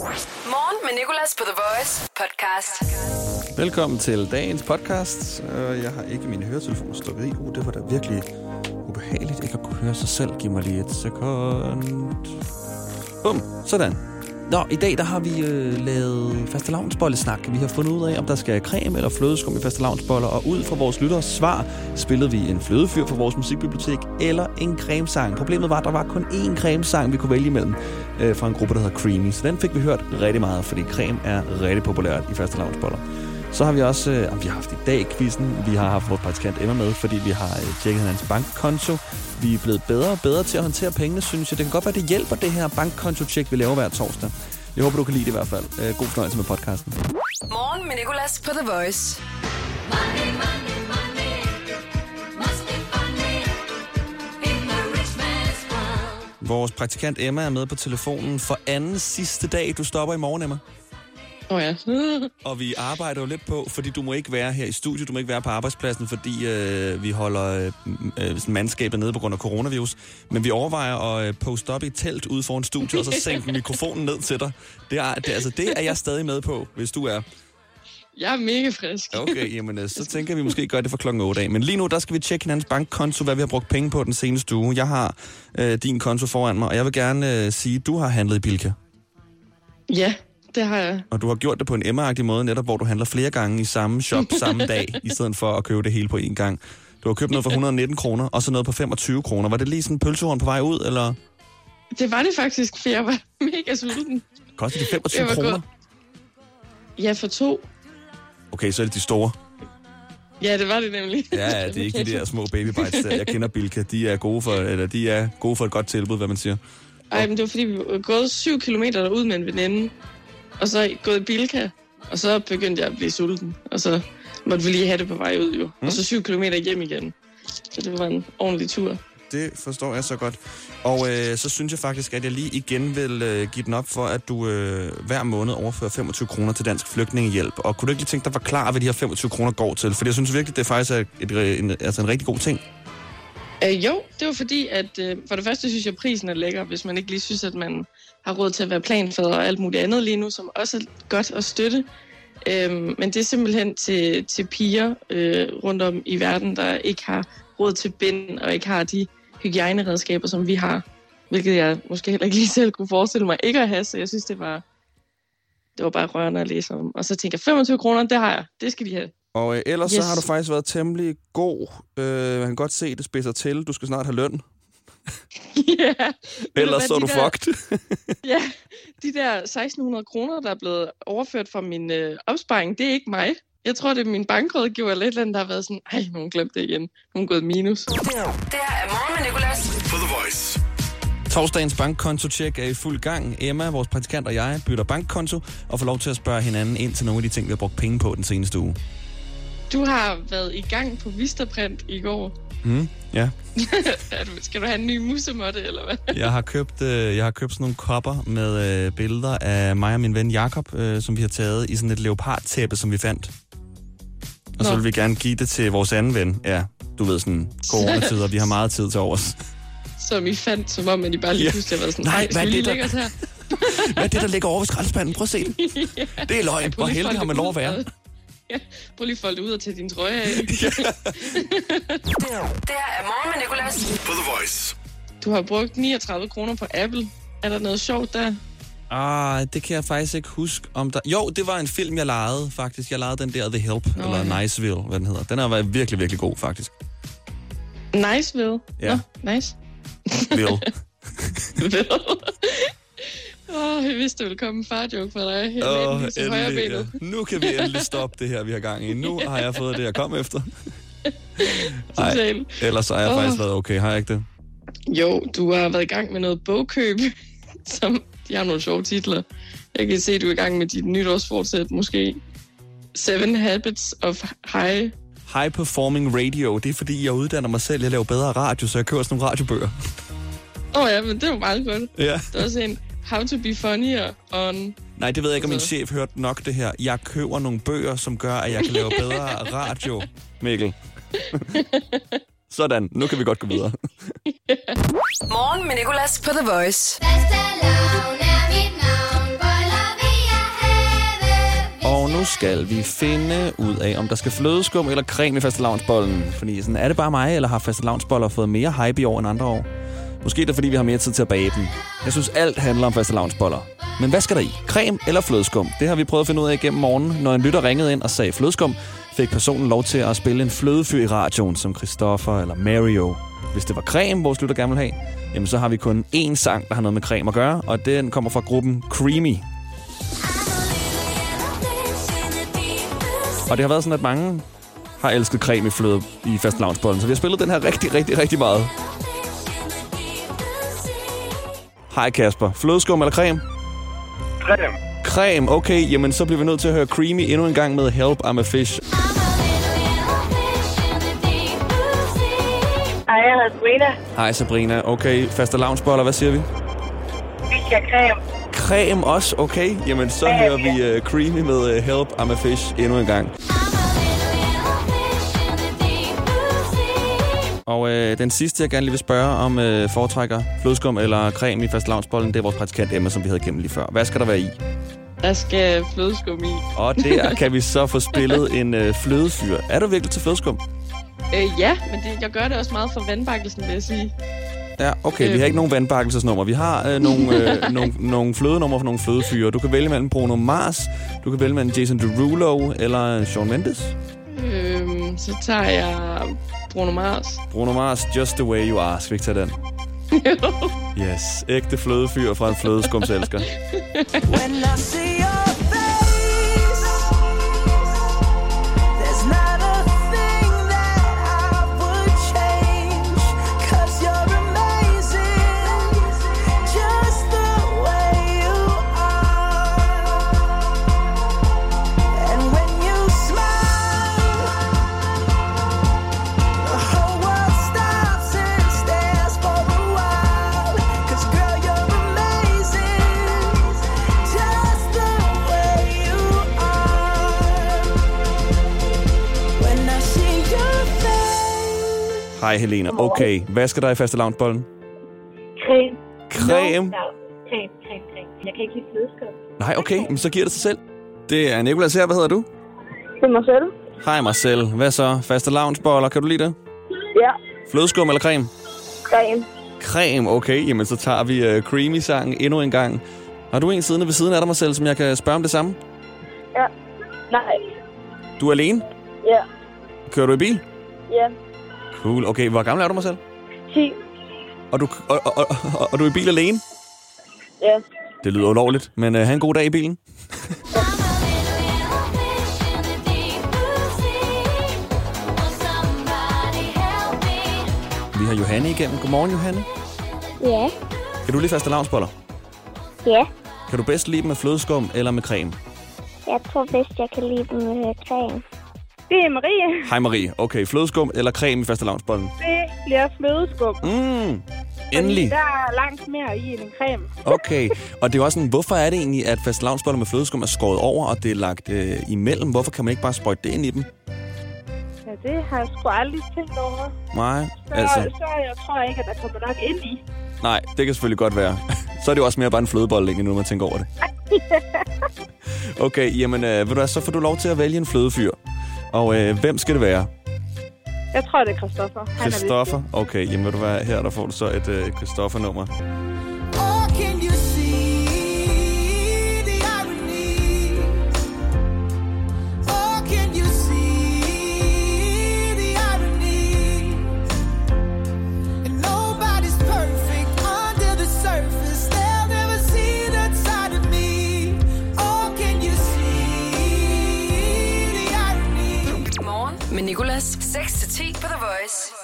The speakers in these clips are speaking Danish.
Morgen med Nicolas på The Voice podcast. Velkommen til dagens podcast. Øh, jeg har ikke mine høretelefoner stukket i. Uh, det var da virkelig ubehageligt ikke at kunne høre sig selv. Giv mig lige et sekund. Bum, sådan. Nå, i dag der har vi øh, lavet fastelavnsbollesnak. Vi har fundet ud af, om der skal creme eller flødeskum i fastelavnsboller, og ud fra vores lytteres svar spillede vi en flødefyr fra vores musikbibliotek eller en cremesang. Problemet var, at der var kun én cremesang, vi kunne vælge imellem øh, fra en gruppe, der hedder Creamy. Så den fik vi hørt rigtig meget, fordi creme er rigtig populært i fastelavnsboller. Så har vi også, øh, vi har haft i dag quizzen, vi har haft vores praktikant Emma med, fordi vi har øh, tjekket hans bankkonto. Vi er blevet bedre og bedre til at håndtere pengene, synes jeg. Det kan godt være, det hjælper det her bankkonto-tjek, vi laver hver torsdag. Jeg håber, du kan lide det i hvert fald. Øh, god fornøjelse med podcasten. Morgen med Nicolas på The Voice. Money, money. Vores praktikant Emma er med på telefonen for anden sidste dag. Du stopper i morgen, Emma. Oh, ja. Og vi arbejder jo lidt på, fordi du må ikke være her i studiet, du må ikke være på arbejdspladsen, fordi øh, vi holder øh, øh, mandskabet nede på grund af coronavirus. Men vi overvejer at øh, poste op i et telt ude foran studiet, og så sænke mikrofonen ned til dig. Det er, det, altså, det er jeg stadig med på, hvis du er. Jeg er mega frisk. Okay, jamen øh, så tænker vi måske gøre det for klokken 8 af. Men lige nu, der skal vi tjekke hinandens bankkonto, hvad vi har brugt penge på den seneste uge. Jeg har øh, din konto foran mig, og jeg vil gerne øh, sige, at du har handlet i Bilka. Ja, det har jeg. Og du har gjort det på en Emma-agtig måde, netop hvor du handler flere gange i samme shop samme dag, i stedet for at købe det hele på én gang. Du har købt noget for 119 kroner, og så noget på 25 kroner. Var det lige sådan en pølsehorn på vej ud, eller Det var det faktisk, for jeg var mega sulten. kostede de 25 Det kroner? godt. Ja, for to. Okay, så er det de store. Ja, det var det nemlig. Ja, ja, det er ikke de der små baby bites der. Jeg kender Bilka. De er gode for, eller de er gode for et godt tilbud, hvad man siger. Ej, men det var fordi, vi var gået syv kilometer derud med en veninde. Og så gået i Bilka. Og så begyndte jeg at blive sulten. Og så måtte vi lige have det på vej ud, jo. Mm. Og så syv kilometer hjem igen. Så det var en ordentlig tur. Det forstår jeg så godt. Og øh, så synes jeg faktisk, at jeg lige igen vil øh, give den op for, at du øh, hver måned overfører 25 kroner til Dansk Flygtningehjælp. Og kunne du ikke lige tænke dig at forklare, hvad de her 25 kroner går til? For jeg synes virkelig, det faktisk er et, en, altså en rigtig god ting. Øh, jo, det var fordi, at øh, for det første synes jeg, at prisen er lækker, hvis man ikke lige synes, at man har råd til at være planfader og alt muligt andet lige nu, som også er godt at støtte. Øhm, men det er simpelthen til, til piger øh, rundt om i verden, der ikke har råd til bind og ikke har de hygiejneredskaber, som vi har. Hvilket jeg måske heller ikke lige selv kunne forestille mig ikke at have, så jeg synes, det var, det var bare rørende at læse om. Og så tænker jeg, 25 kroner, det har jeg. Det skal de have. Og øh, ellers yes. så har du faktisk været temmelig god. Øh, man kan godt se, det spidser til. Du skal snart have løn. ja. Ellers så er du der- fucked. Ja, de der 1600 kroner, der er blevet overført fra min øh, opsparing, det er ikke mig. Jeg tror, det er min bankrådgiver eller et eller andet, der har været sådan, ej, nogen glemte det igen. Nogen gået minus. Det her er Morgen med Nicolas. på The Voice. Torsdagens bankkonto-tjek er i fuld gang. Emma, vores praktikant og jeg bytter bankkonto og får lov til at spørge hinanden ind til nogle af de ting, vi har brugt penge på den seneste uge. Du har været i gang på Vistaprint i går. Mm, ja. Skal du have en ny musemotte, eller hvad? Jeg har købt, øh, jeg har købt sådan nogle kopper med øh, billeder af mig og min ven Jakob, øh, som vi har taget i sådan et leopardtæppe, som vi fandt. Og så Nå. vil vi gerne give det til vores anden ven. Ja, du ved sådan, coronatider, vi har meget tid til overs. Som I fandt, som om, at I bare lige Ja. pludselig har været sådan, Nej, hvad er det, der- her? Hvad er det, der ligger over ved skraldespanden? Prøv at se det. Det er løgn. Hvor heldig har man lov at være. prøv lige at folde det ud og tage din trøje af. Det her er Morgen med Nicolas. På The Voice. Du har brugt 39 kroner på Apple. Er der noget sjovt der? Ah, det kan jeg faktisk ikke huske om der... Jo, det var en film, jeg lejede faktisk. Jeg lejede den der The Help, Nå, eller ja. Niceville, hvad den hedder. Den har været virkelig, virkelig god, faktisk. Niceville. Ja. Nå, nice. Will. Åh, oh, jeg vidste, der ville komme en far-joke fra dig. Jeg oh, endelig, ja. Nu kan vi endelig stoppe det her, vi har gang i. Nu har jeg fået det, jeg kom efter. Nej, ellers har jeg Åh. faktisk været okay, har jeg ikke det? Jo, du har været i gang med noget bogkøb, som de har nogle sjove titler. Jeg kan se, at du er i gang med dit nytårsfortsæt, måske. Seven Habits of High. High Performing Radio, det er fordi, jeg uddanner mig selv. Jeg laver bedre radio, så jeg kører sådan nogle radiobøger. Åh oh, ja, men det var meget godt. Ja. Der er også en How to be funnier on... Nej, det ved jeg ikke, om min Altså- chef hørte nok det her. Jeg køber nogle bøger, som gør, at jeg kan lave bedre radio, Mikkel. Sådan, nu kan vi godt gå videre. Morgen med Nicolas på The Voice. Fastelavn er mit navn, boller nu skal vi finde ud af, om der skal flødeskum eller creme i fastelavnsbollen. Fordi sådan, er det bare mig, eller har fastelavnsboller fået mere hype i år end andre år? Måske er det, fordi vi har mere tid til at bage dem. Jeg synes, alt handler om fastelavnsboller. Men hvad skal der i? Creme eller flødeskum? Det har vi prøvet at finde ud af igennem morgen. Når en lytter ringede ind og sagde flødeskum, fik personen lov til at spille en flødefyr i radioen, som Christoffer eller Mario. Hvis det var creme, vores lytter gerne vil have, jamen så har vi kun én sang, der har noget med creme at gøre, og den kommer fra gruppen Creamy. Og det har været sådan, at mange har elsket creme i fløde i fastelavnsbollen, så vi har spillet den her rigtig, rigtig, rigtig meget. Hej Kasper. Flødeskum eller creme? Creme. Creme, okay. Jamen, så bliver vi nødt til at høre Creamy endnu en gang med Help, I'm a Fish. Hej, jeg hedder Sabrina. Hej Sabrina. Okay, fastelavnsboller, hvad siger vi? Vi skal creme. Creme også, okay. Jamen, så hører vi uh, Creamy med uh, Help, I'm a Fish endnu en gang. Og øh, den sidste, jeg gerne lige vil spørge om øh, foretrækker flødeskum eller creme i fastelavnsbollen, det er vores praktikant Emma, som vi havde igennem lige før. Hvad skal der være i? Der skal flødeskum i. Og der kan vi så få spillet en øh, flødefyr. Er du virkelig til flødeskum? Øh, ja, men det, jeg gør det også meget for vandbakkelsen, vil jeg sige. Ja, okay. Vi har ikke nogen vandbakkelsesnummer. Vi har øh, nogle, øh, nogle, nogle flødenummer for nogle flødefyre. Du kan vælge mellem Bruno Mars, du kan vælge mellem Jason Derulo eller Shawn Mendes. Øhm, så tager jeg Bruno Mars. Bruno Mars, Just the Way You Are. Skal vi ikke tage den? Yes, ægte flødefyr fra en flødeskumselsker. When I see your Hej Helena. Okay, hvad skal der i fastelavnsbollen? Creme. Creme? No, creme, creme, creme. Jeg kan ikke lide flødeskum. Nej, okay, men så giver det sig selv. Det er Nicolas her. Hvad hedder du? Det er selv. Hej Marcel. Hvad så? Fastelavnsboller, kan du lide det? Ja. Flødeskum eller creme? Creme. Creme, okay. Jamen, så tager vi uh, Creamy-sangen endnu en gang. Har du en siddende ved siden af dig, Marcel, som jeg kan spørge om det samme? Ja. Nej. Du er alene? Ja. Kører du i bil? Ja. Cool. Okay, hvor gammel er du, Marcel? 10. Og du, og, og, og, og du er i bil alene? Ja. Det lyder ulovligt, men uh, have en god dag i bilen. Vi har Johanne igennem. Godmorgen, Johanne. Ja. Kan du lide fastelavnsboller? Ja. Kan du bedst lide dem med flødeskum eller med creme? Jeg tror bedst, jeg kan lide dem med creme. Det er Marie. Hej Marie. Okay, flødeskum eller creme i fastelavnsbollen? Det bliver flødeskum. Mm, endelig. Der er langt mere i end en creme. Okay, og det er også sådan, hvorfor er det egentlig, at fastelavnsboller med flødeskum er skåret over, og det er lagt øh, imellem? Hvorfor kan man ikke bare sprøjte det ind i dem? Ja, det har jeg sgu aldrig tænkt over. Nej, Så, altså, så jeg tror ikke, at der kommer nok ind i. nej, det kan selvfølgelig godt være. Så er det jo også mere bare en flødebolle, ikke, nu når man tænker over det. Okay, jamen, øh, ved du hvad, så får du lov til at vælge en flødefyr. Og øh, hvem skal det være? Jeg tror, det er Christoffer. Han er Christoffer? Okay, jamen ved du hvad, her der får du så et øh, Christoffer-nummer.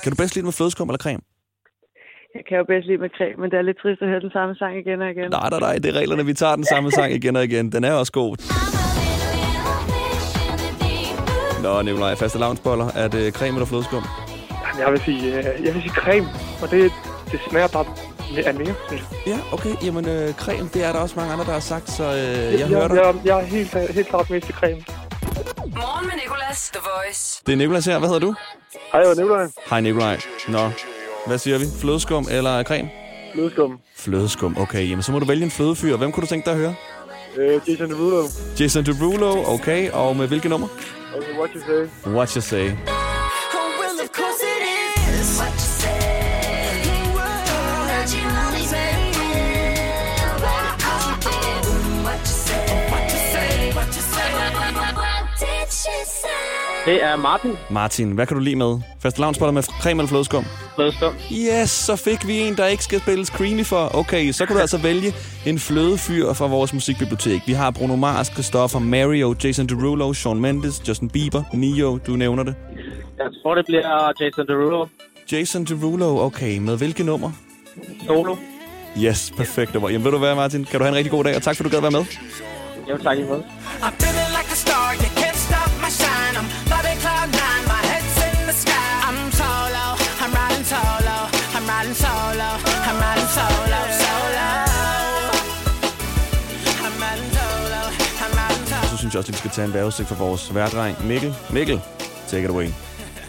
Kan du bedst lide med flødeskum eller creme? Jeg kan jo bedst lide med creme, men det er lidt trist at høre den samme sang igen og igen. Nej, nej, nej, det er reglerne. Vi tager den samme sang igen og igen. Den er også god. Nå, Nikolaj, faste lavnsboller. Er det creme eller flødeskum? Jamen, Jeg vil sige, øh, jeg vil sige creme, og det, det smager bare af mere, synes jeg. Ja, okay. Jamen, øh, creme, det er der også mange andre, der har sagt, så øh, jeg, jeg, hører dig. jeg, jeg er helt, helt klart mest til creme. Morgen med Nicolas. The Voice. Det er Nikolaj her. Hvad hedder du? Hej, jeg er Nicolaj. Hej, Nikolaj. Nå, hvad siger vi? Flødeskum eller creme? Flødeskum. Flødeskum. Okay, jamen så må du vælge en flødefyr. Hvem kunne du tænke dig at høre? Øh, Jason Derulo. Jason Derulo, okay. Og med hvilket nummer? Okay, what you say? What You Say. Det er Martin. Martin, hvad kan du lide med? Fastelavnsboller med creme eller flødeskum? Flødeskum. Yes, så fik vi en, der ikke skal spilles creamy for. Okay, så kan du altså vælge en flødefyr fra vores musikbibliotek. Vi har Bruno Mars, Christopher, Mario, Jason Derulo, Shawn Mendes, Justin Bieber, Neo, du nævner det. Jeg tror, det bliver Jason Derulo. Jason Derulo, okay. Med hvilket nummer? Solo. Yes, perfekt nummer. Jamen ved du hvad, Martin? Kan du have en rigtig god dag, og tak for, du gad være med. Jo, tak i måde. Synes jeg også, at vi skal tage en vejrudsigt for vores værdreng. Mikkel, Mikkel, take it away.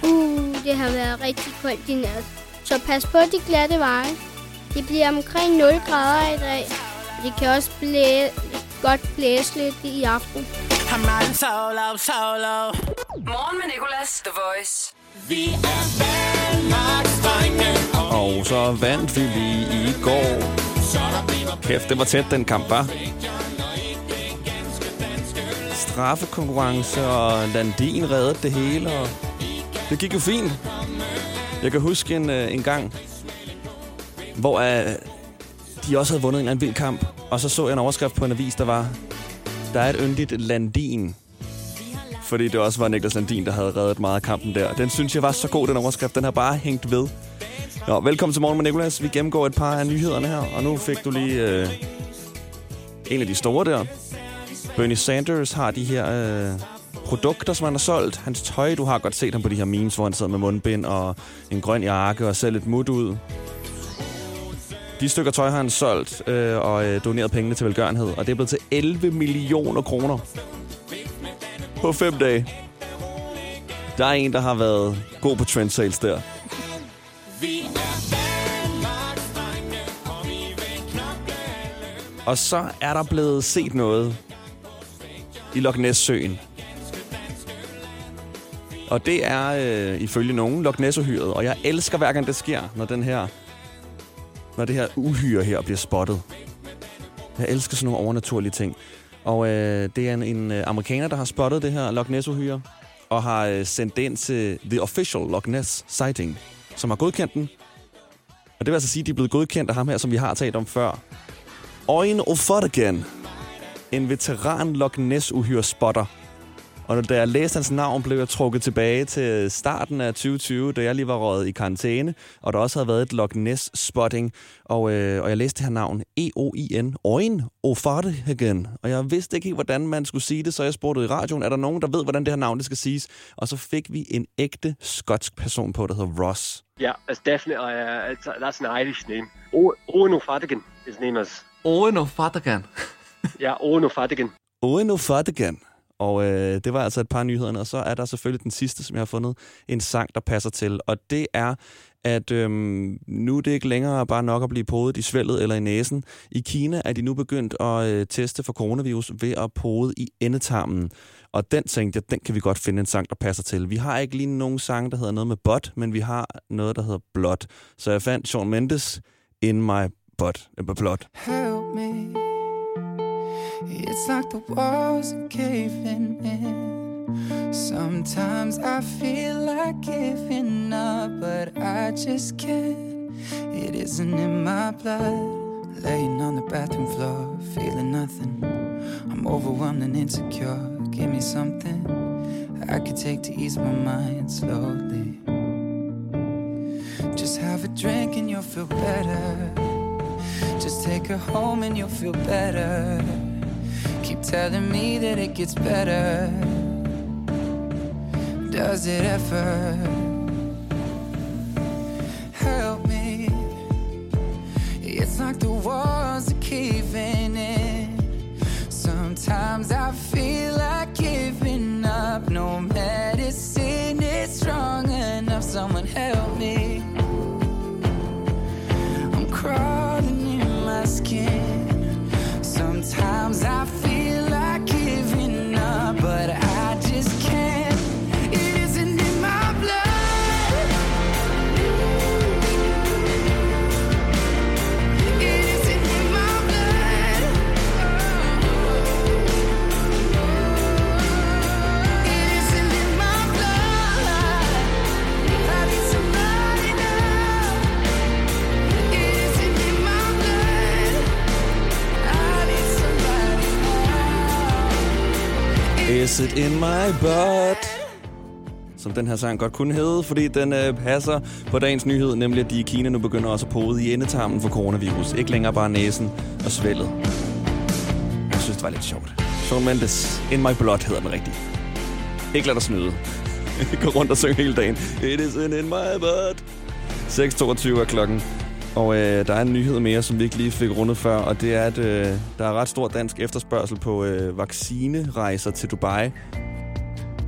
Uh, det har været rigtig koldt i nat. Så pas på de glatte veje. Det bliver omkring 0 grader i dag. Det kan også blæ- godt blæse lidt i aften. Solo, solo. Morgen med Nicolas, The Voice. Vi er Danmarks Og så vandt vi lige i går. Kæft, det var tæt, den kamp, var. Straffekonkurrence, og Landin reddede det hele, og det gik jo fint. Jeg kan huske en, øh, en gang, hvor uh, de også havde vundet en eller anden vild kamp, og så så jeg en overskrift på en avis, der var, der er et yndigt Landin. Fordi det også var Niklas Landin, der havde reddet meget af kampen der. Den synes jeg var så god, den overskrift. Den har bare hængt ved. Nå, velkommen til Morgen med Nikolas. Vi gennemgår et par af nyhederne her, og nu fik du lige øh, en af de store der. Bernie Sanders har de her øh, produkter, som han har solgt. Hans tøj, du har godt set ham på de her memes, hvor han sidder med mundbind og en grøn jakke og ser lidt mut ud. De stykker tøj har han solgt øh, og øh, doneret pengene til velgørenhed, og det er blevet til 11 millioner kroner på fem dage. Der er en, der har været god på trend sales der. Og så er der blevet set noget i Loch Ness-søen. Og det er øh, ifølge nogen Loch Ness-uhyret. Og jeg elsker hver gang det sker, når den her når det her uhyre her bliver spottet. Jeg elsker sådan nogle overnaturlige ting. Og øh, det er en, en øh, amerikaner, der har spottet det her Loch Ness-uhyre, og har øh, sendt det ind til The Official Loch Ness Sighting, som har godkendt den. Og det vil altså sige, at de er blevet godkendt af ham her, som vi har talt om før. Oin O'Foddigan, en veteran Loch Ness-uhyre spotter. Og da jeg læste hans navn, blev jeg trukket tilbage til starten af 2020, da jeg lige var røget i karantæne, og der også havde været et Loch Ness-spotting. Og, øh, og jeg læste det her navn, E-O-I-N, Oin O'Fartigan. Og jeg vidste ikke helt, hvordan man skulle sige det, så jeg spurgte i radioen, er der nogen, der ved, hvordan det her navn det skal siges? Og så fik vi en ægte skotsk person på, der hedder Ross. Yeah, it's definitely uh, it's, that's an Irish name. Owen O'Fadigan, his name is. Owen. Yeah, Owen O'Fadigan. Owen O'Fartigan. Og øh, det var altså et par nyhederne, og så er der selvfølgelig den sidste, som jeg har fundet, en sang, der passer til. Og det er, at øhm, nu er det ikke længere bare nok at blive podet i svældet eller i næsen. I Kina er de nu begyndt at øh, teste for coronavirus ved at pode i endetarmen. Og den tænkte jeg, den kan vi godt finde en sang, der passer til. Vi har ikke lige nogen sang, der hedder noget med butt, men vi har noget, der hedder blood. Så jeg fandt Shawn Mendes in my butt. Øh, blood. help me. It's like the walls are caving in. Sometimes I feel like giving up, but I just can't. It isn't in my blood. Laying on the bathroom floor, feeling nothing. I'm overwhelmed and insecure. Give me something I could take to ease my mind slowly. Just have a drink and you'll feel better. Just take her home and you'll feel better. Telling me that it gets better. Does it ever? Help me. It's like the walls are caving in. Sometimes I feel like giving up. No medicine is strong enough. Someone help me. Acid it in my butt? Som den her sang godt kunne hedde, fordi den øh, passer på dagens nyhed, nemlig at de i Kina nu begynder også at pode i endetarmen for coronavirus. Ikke længere bare næsen og svældet. Jeg synes, det var lidt sjovt. Shawn Mendes, In My Blood hedder den rigtigt. Ikke lad dig snyde. Gå rundt og synge hele dagen. It is in, in my blood. 6.22 er klokken. Og øh, der er en nyhed mere, som vi ikke lige fik rundet før, og det er, at øh, der er ret stor dansk efterspørgsel på øh, vaccinerejser til Dubai. Det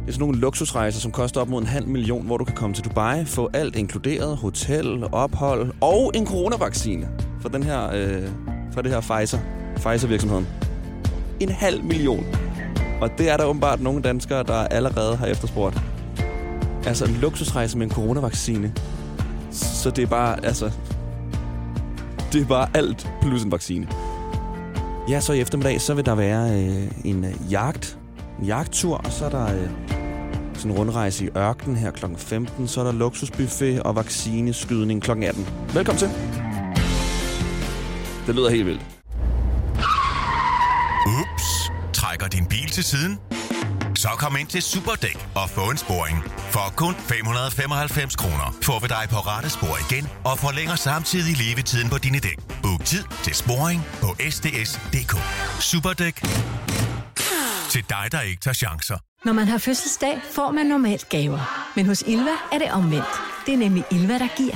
er sådan nogle luksusrejser, som koster op mod en halv million, hvor du kan komme til Dubai, få alt inkluderet, hotel, ophold og en coronavaccine fra, den her, øh, fra det her Pfizer, Pfizer-virksomheden. En halv million. Og det er der åbenbart nogle danskere, der allerede har efterspurgt. Altså en luksusrejse med en coronavaccine. Så det er bare, altså... Det er bare alt plus en vaccine. Ja, så i eftermiddag, så vil der være øh, en øh, jagt. En jagttur, og så er der øh, sådan en rundrejse i ørkenen her kl. 15. Så er der luksusbuffet og vaccineskydning kl. 18. Velkommen til. Det lyder helt vildt. Ups. Trækker din bil til siden? Så kom ind til Superdæk og få en sporing. For kun 595 kroner får vi dig på rette spor igen og forlænger samtidig levetiden på dine dæk. Book tid til sporing på sds.dk. Superdæk. Til dig, der ikke tager chancer. Når man har fødselsdag, får man normalt gaver. Men hos Ilva er det omvendt. Det er nemlig Ilva, der giver.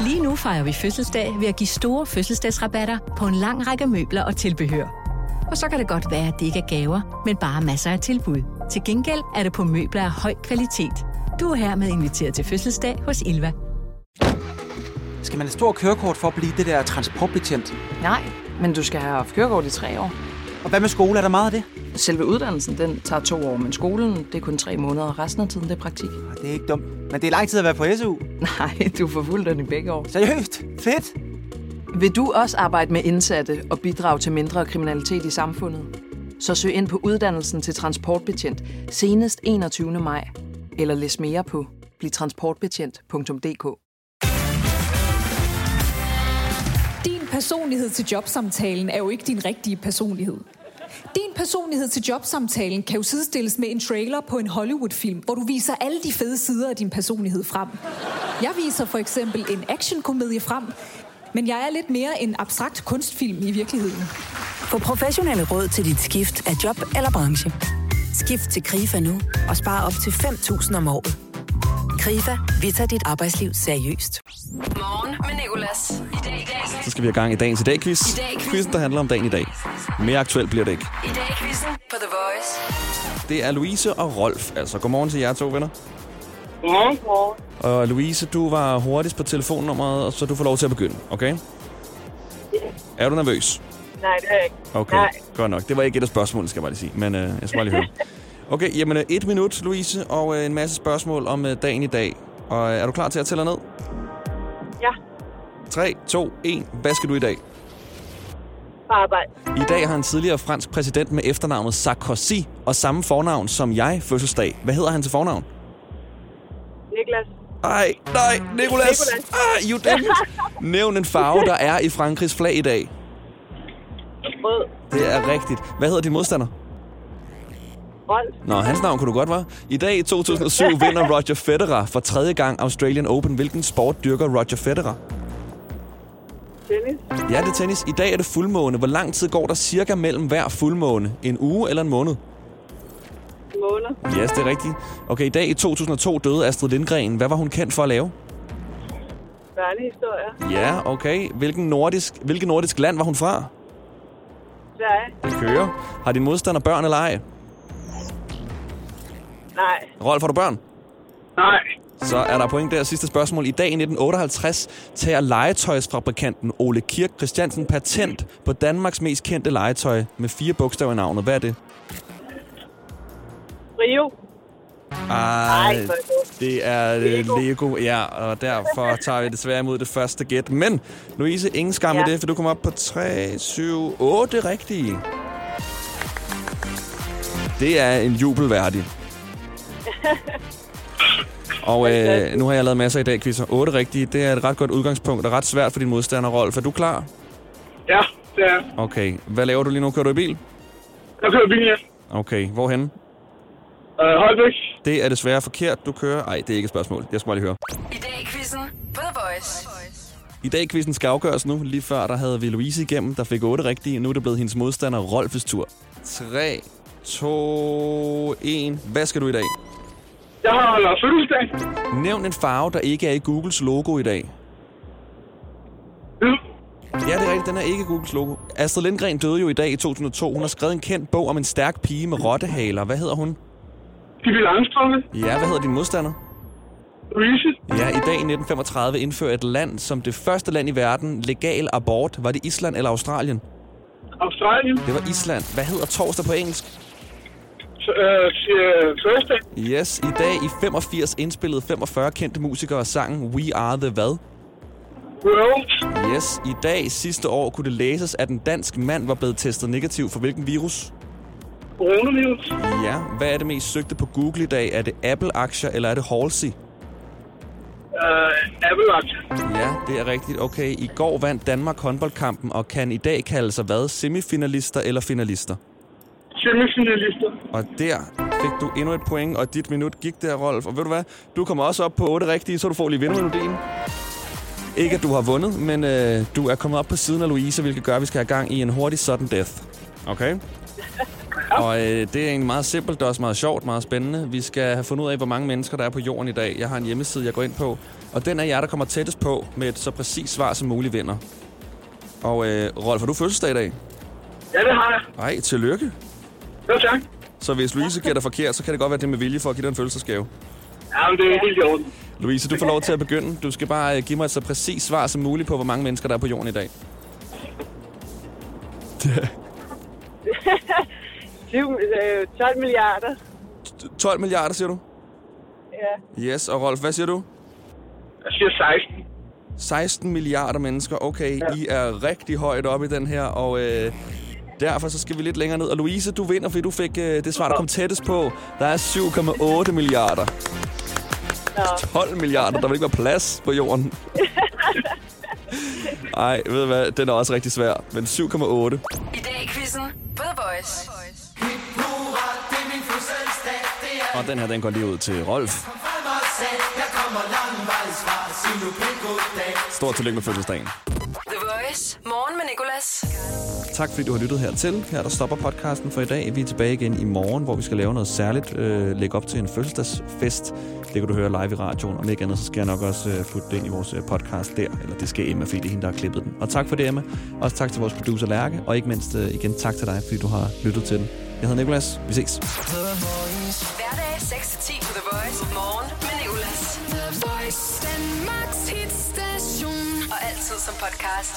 Lige nu fejrer vi fødselsdag ved at give store fødselsdagsrabatter på en lang række møbler og tilbehør. Og så kan det godt være, at det ikke er gaver, men bare masser af tilbud. Til gengæld er det på møbler af høj kvalitet. Du er hermed inviteret til fødselsdag hos Ilva. Skal man have stor kørekort for at blive det der transportbetjent? Nej, men du skal have haft kørekort i tre år. Og hvad med skole? Er der meget af det? Selve uddannelsen, den tager to år, men skolen, det er kun tre måneder, og resten af tiden, det er praktik. Det er ikke dumt. Men det er lang tid at være på SU. Nej, du får fuld den i begge år. Seriøst? Fedt! Vil du også arbejde med indsatte og bidrage til mindre kriminalitet i samfundet? Så søg ind på uddannelsen til transportbetjent senest 21. maj. Eller læs mere på blivtransportbetjent.dk. Din personlighed til jobsamtalen er jo ikke din rigtige personlighed. Din personlighed til jobsamtalen kan jo sidestilles med en trailer på en Hollywood-film, hvor du viser alle de fede sider af din personlighed frem. Jeg viser for eksempel en actionkomedie frem, men jeg er lidt mere en abstrakt kunstfilm i virkeligheden. Få professionelle råd til dit skift af job eller branche. Skift til KRIFA nu og spare op til 5.000 om året. KRIFA, vi tager dit arbejdsliv seriøst. Morgen med Nicolas. I dag i dag. Så skal vi have gang i dagens i dag quiz. I dag quiz. Quizzen, der handler om dagen i dag. Mere aktuelt bliver det ikke. I dag i quizzen på The Voice. Det er Louise og Rolf. Altså, godmorgen til jer to venner. Ja, godmorgen. Og Louise, du var hurtigst på telefonnummeret, og så du får lov til at begynde, okay? Er du nervøs? Nej, det er jeg ikke. Okay, Nej. godt nok. Det var ikke et af spørgsmålene, skal jeg bare lige sige. Men øh, jeg skal bare lige høre. Okay, jamen øh, et minut, Louise, og øh, en masse spørgsmål om øh, dagen i dag. Og øh, er du klar til at tælle ned? Ja, 3, 2, 1. Hvad skal du i dag? på arbejde. I dag har en tidligere fransk præsident med efternavnet Sarkozy og samme fornavn som jeg fødselsdag. Hvad hedder han til fornavn? Niklas. Ej, nej, Nicolas. Nicolas. Ah, you didn't. Nævn en farve, der er i Frankrigs flag i dag. Rød. Det er rigtigt. Hvad hedder din modstander? Rolf. Nå, hans navn kunne du godt, var. I dag i 2007 vinder Roger Federer for tredje gang Australian Open. Hvilken sport dyrker Roger Federer? Tennis. Ja, det er tennis. I dag er det fuldmåne. Hvor lang tid går der cirka mellem hver fuldmåne? En uge eller en måned? Måned. Ja, yes, det er rigtigt. Okay, i dag i 2002 døde Astrid Lindgren. Hvad var hun kendt for at lave? Børnehistorie. Ja, okay. Hvilken nordisk, hvilken nordisk land var hun fra? Sverige. Det kører. Har din modstander børn eller ej? Nej. Rolf, har du børn? Nej. Så er der point der. Sidste spørgsmål. I dag i 1958 tager legetøjsfabrikanten Ole Kirk Christiansen patent på Danmarks mest kendte legetøj med fire bogstaver i navnet. Hvad er det? Rio. Ej, hvor er det er Lego. Lego. Ja, og derfor tager vi desværre imod det første gæt. Men, Louise, ingen skam ja. Med det, for du kommer op på 3, 7, 8 rigtige. Det er en jubel værdig. Og øh, nu har jeg lavet masser i dag, quizzer. 8 rigtige, det er et ret godt udgangspunkt og ret svært for din modstander, Rolf. Er du klar? Ja, det er Okay. Hvad laver du lige nu? Kører du i bil? Jeg kører bil, ja. Okay. Hvorhen? Uh, Holbæk. Det er desværre forkert, du kører. Ej, det er ikke et spørgsmål. Jeg skal bare lige høre. I dag i quizzen på The Voice. I dag quizzen skal afgøres nu. Lige før, der havde vi Louise igennem, der fik 8 rigtige. Nu er det blevet hendes modstander, Rolfes tur. 3, 2, 1. Hvad skal du i dag? Jeg har fødselsdag. Nævn en farve, der ikke er i Googles logo i dag. Ja, det er rigtigt. Den er ikke Googles logo. Astrid Lindgren døde jo i dag i 2002. Hun har skrevet en kendt bog om en stærk pige med rottehaler. Hvad hedder hun? Pippi Langstrømpe. Ja, hvad hedder din modstander? Louise. Ja, i dag i 1935 indfører et land som det første land i verden legal abort. Var det Island eller Australien? Australien. Det var Island. Hvad hedder torsdag på engelsk? Uh, Thursday. Yes, i dag i 85 indspillede 45 kendte musikere sangen We Are The Hvad? World. Yes, i dag sidste år kunne det læses, at en dansk mand var blevet testet negativ for hvilken virus? Coronavirus. Ja, hvad er det mest søgte på Google i dag? Er det Apple-aktier, eller er det Halsey? Uh, Apple-aktier. Ja, det er rigtigt. Okay, i går vandt Danmark håndboldkampen, og kan i dag kalde sig hvad? Semifinalister eller finalister? Semifinalister. Og der fik du endnu et point, og dit minut gik der, Rolf. Og ved du hvad? Du kommer også op på 8 rigtige, så du får lige vindermelodien. Ikke at du har vundet, men øh, du er kommet op på siden af Louise, hvilket gør, at vi skal have gang i en hurtig sudden death. Okay? Og øh, det er egentlig meget simpelt, det er også meget sjovt, meget spændende. Vi skal have fundet ud af, hvor mange mennesker der er på jorden i dag. Jeg har en hjemmeside, jeg går ind på. Og den er jer, der kommer tættest på med et så præcist svar som muligt vinder. Og øh, Rolf, har du fødselsdag i dag? Ja, det har jeg. Ej, tillykke. Ja, tak. Så hvis Louise gætter forkert, så kan det godt være, det med vilje for at give dig en følelsesgave. Ja, men det er helt i orden. Louise, du får lov til at begynde. Du skal bare øh, give mig et så præcist svar som muligt på, hvor mange mennesker der er på jorden i dag. 7, øh, 12 milliarder. 12 milliarder, siger du? Ja. Yes, og Rolf, hvad siger du? Jeg siger 16. 16 milliarder mennesker. Okay, ja. I er rigtig højt oppe i den her, og øh, derfor så skal vi lidt længere ned. Og Louise, du vinder, fordi du fik øh, det svar, der kom tættest på. Der er 7,8 milliarder. Nå. 12 milliarder, der vil ikke være plads på jorden. Ej, ved du hvad, den er også rigtig svær. Men 7,8. I dag i quizzen The Voice. Og den her, den går lige ud til Rolf. Stort tillykke med fødselsdagen. The Voice. Morgen med Nicolas. Tak fordi du har lyttet hertil. Her der stopper podcasten for i dag. Vi er tilbage igen i morgen, hvor vi skal lave noget særligt. Øh, lægge op til en fødselsdagsfest. Det kan du høre live i radioen. Om ikke andet, så skal jeg nok også øh, putte det ind i vores øh, podcast der. Eller det skal Emma, fordi det er hende, der har klippet den. Og tak for det, Emma. Også tak til vores producer Lærke. Og ikke mindst øh, igen tak til dig, fordi du har lyttet til den. Jeg hedder Nikolas. Vi ses. Hverdag 6-10 på The Voice. Morgen med Nicolas. The Voice, Danmarks hitstation. Og altid som podcast.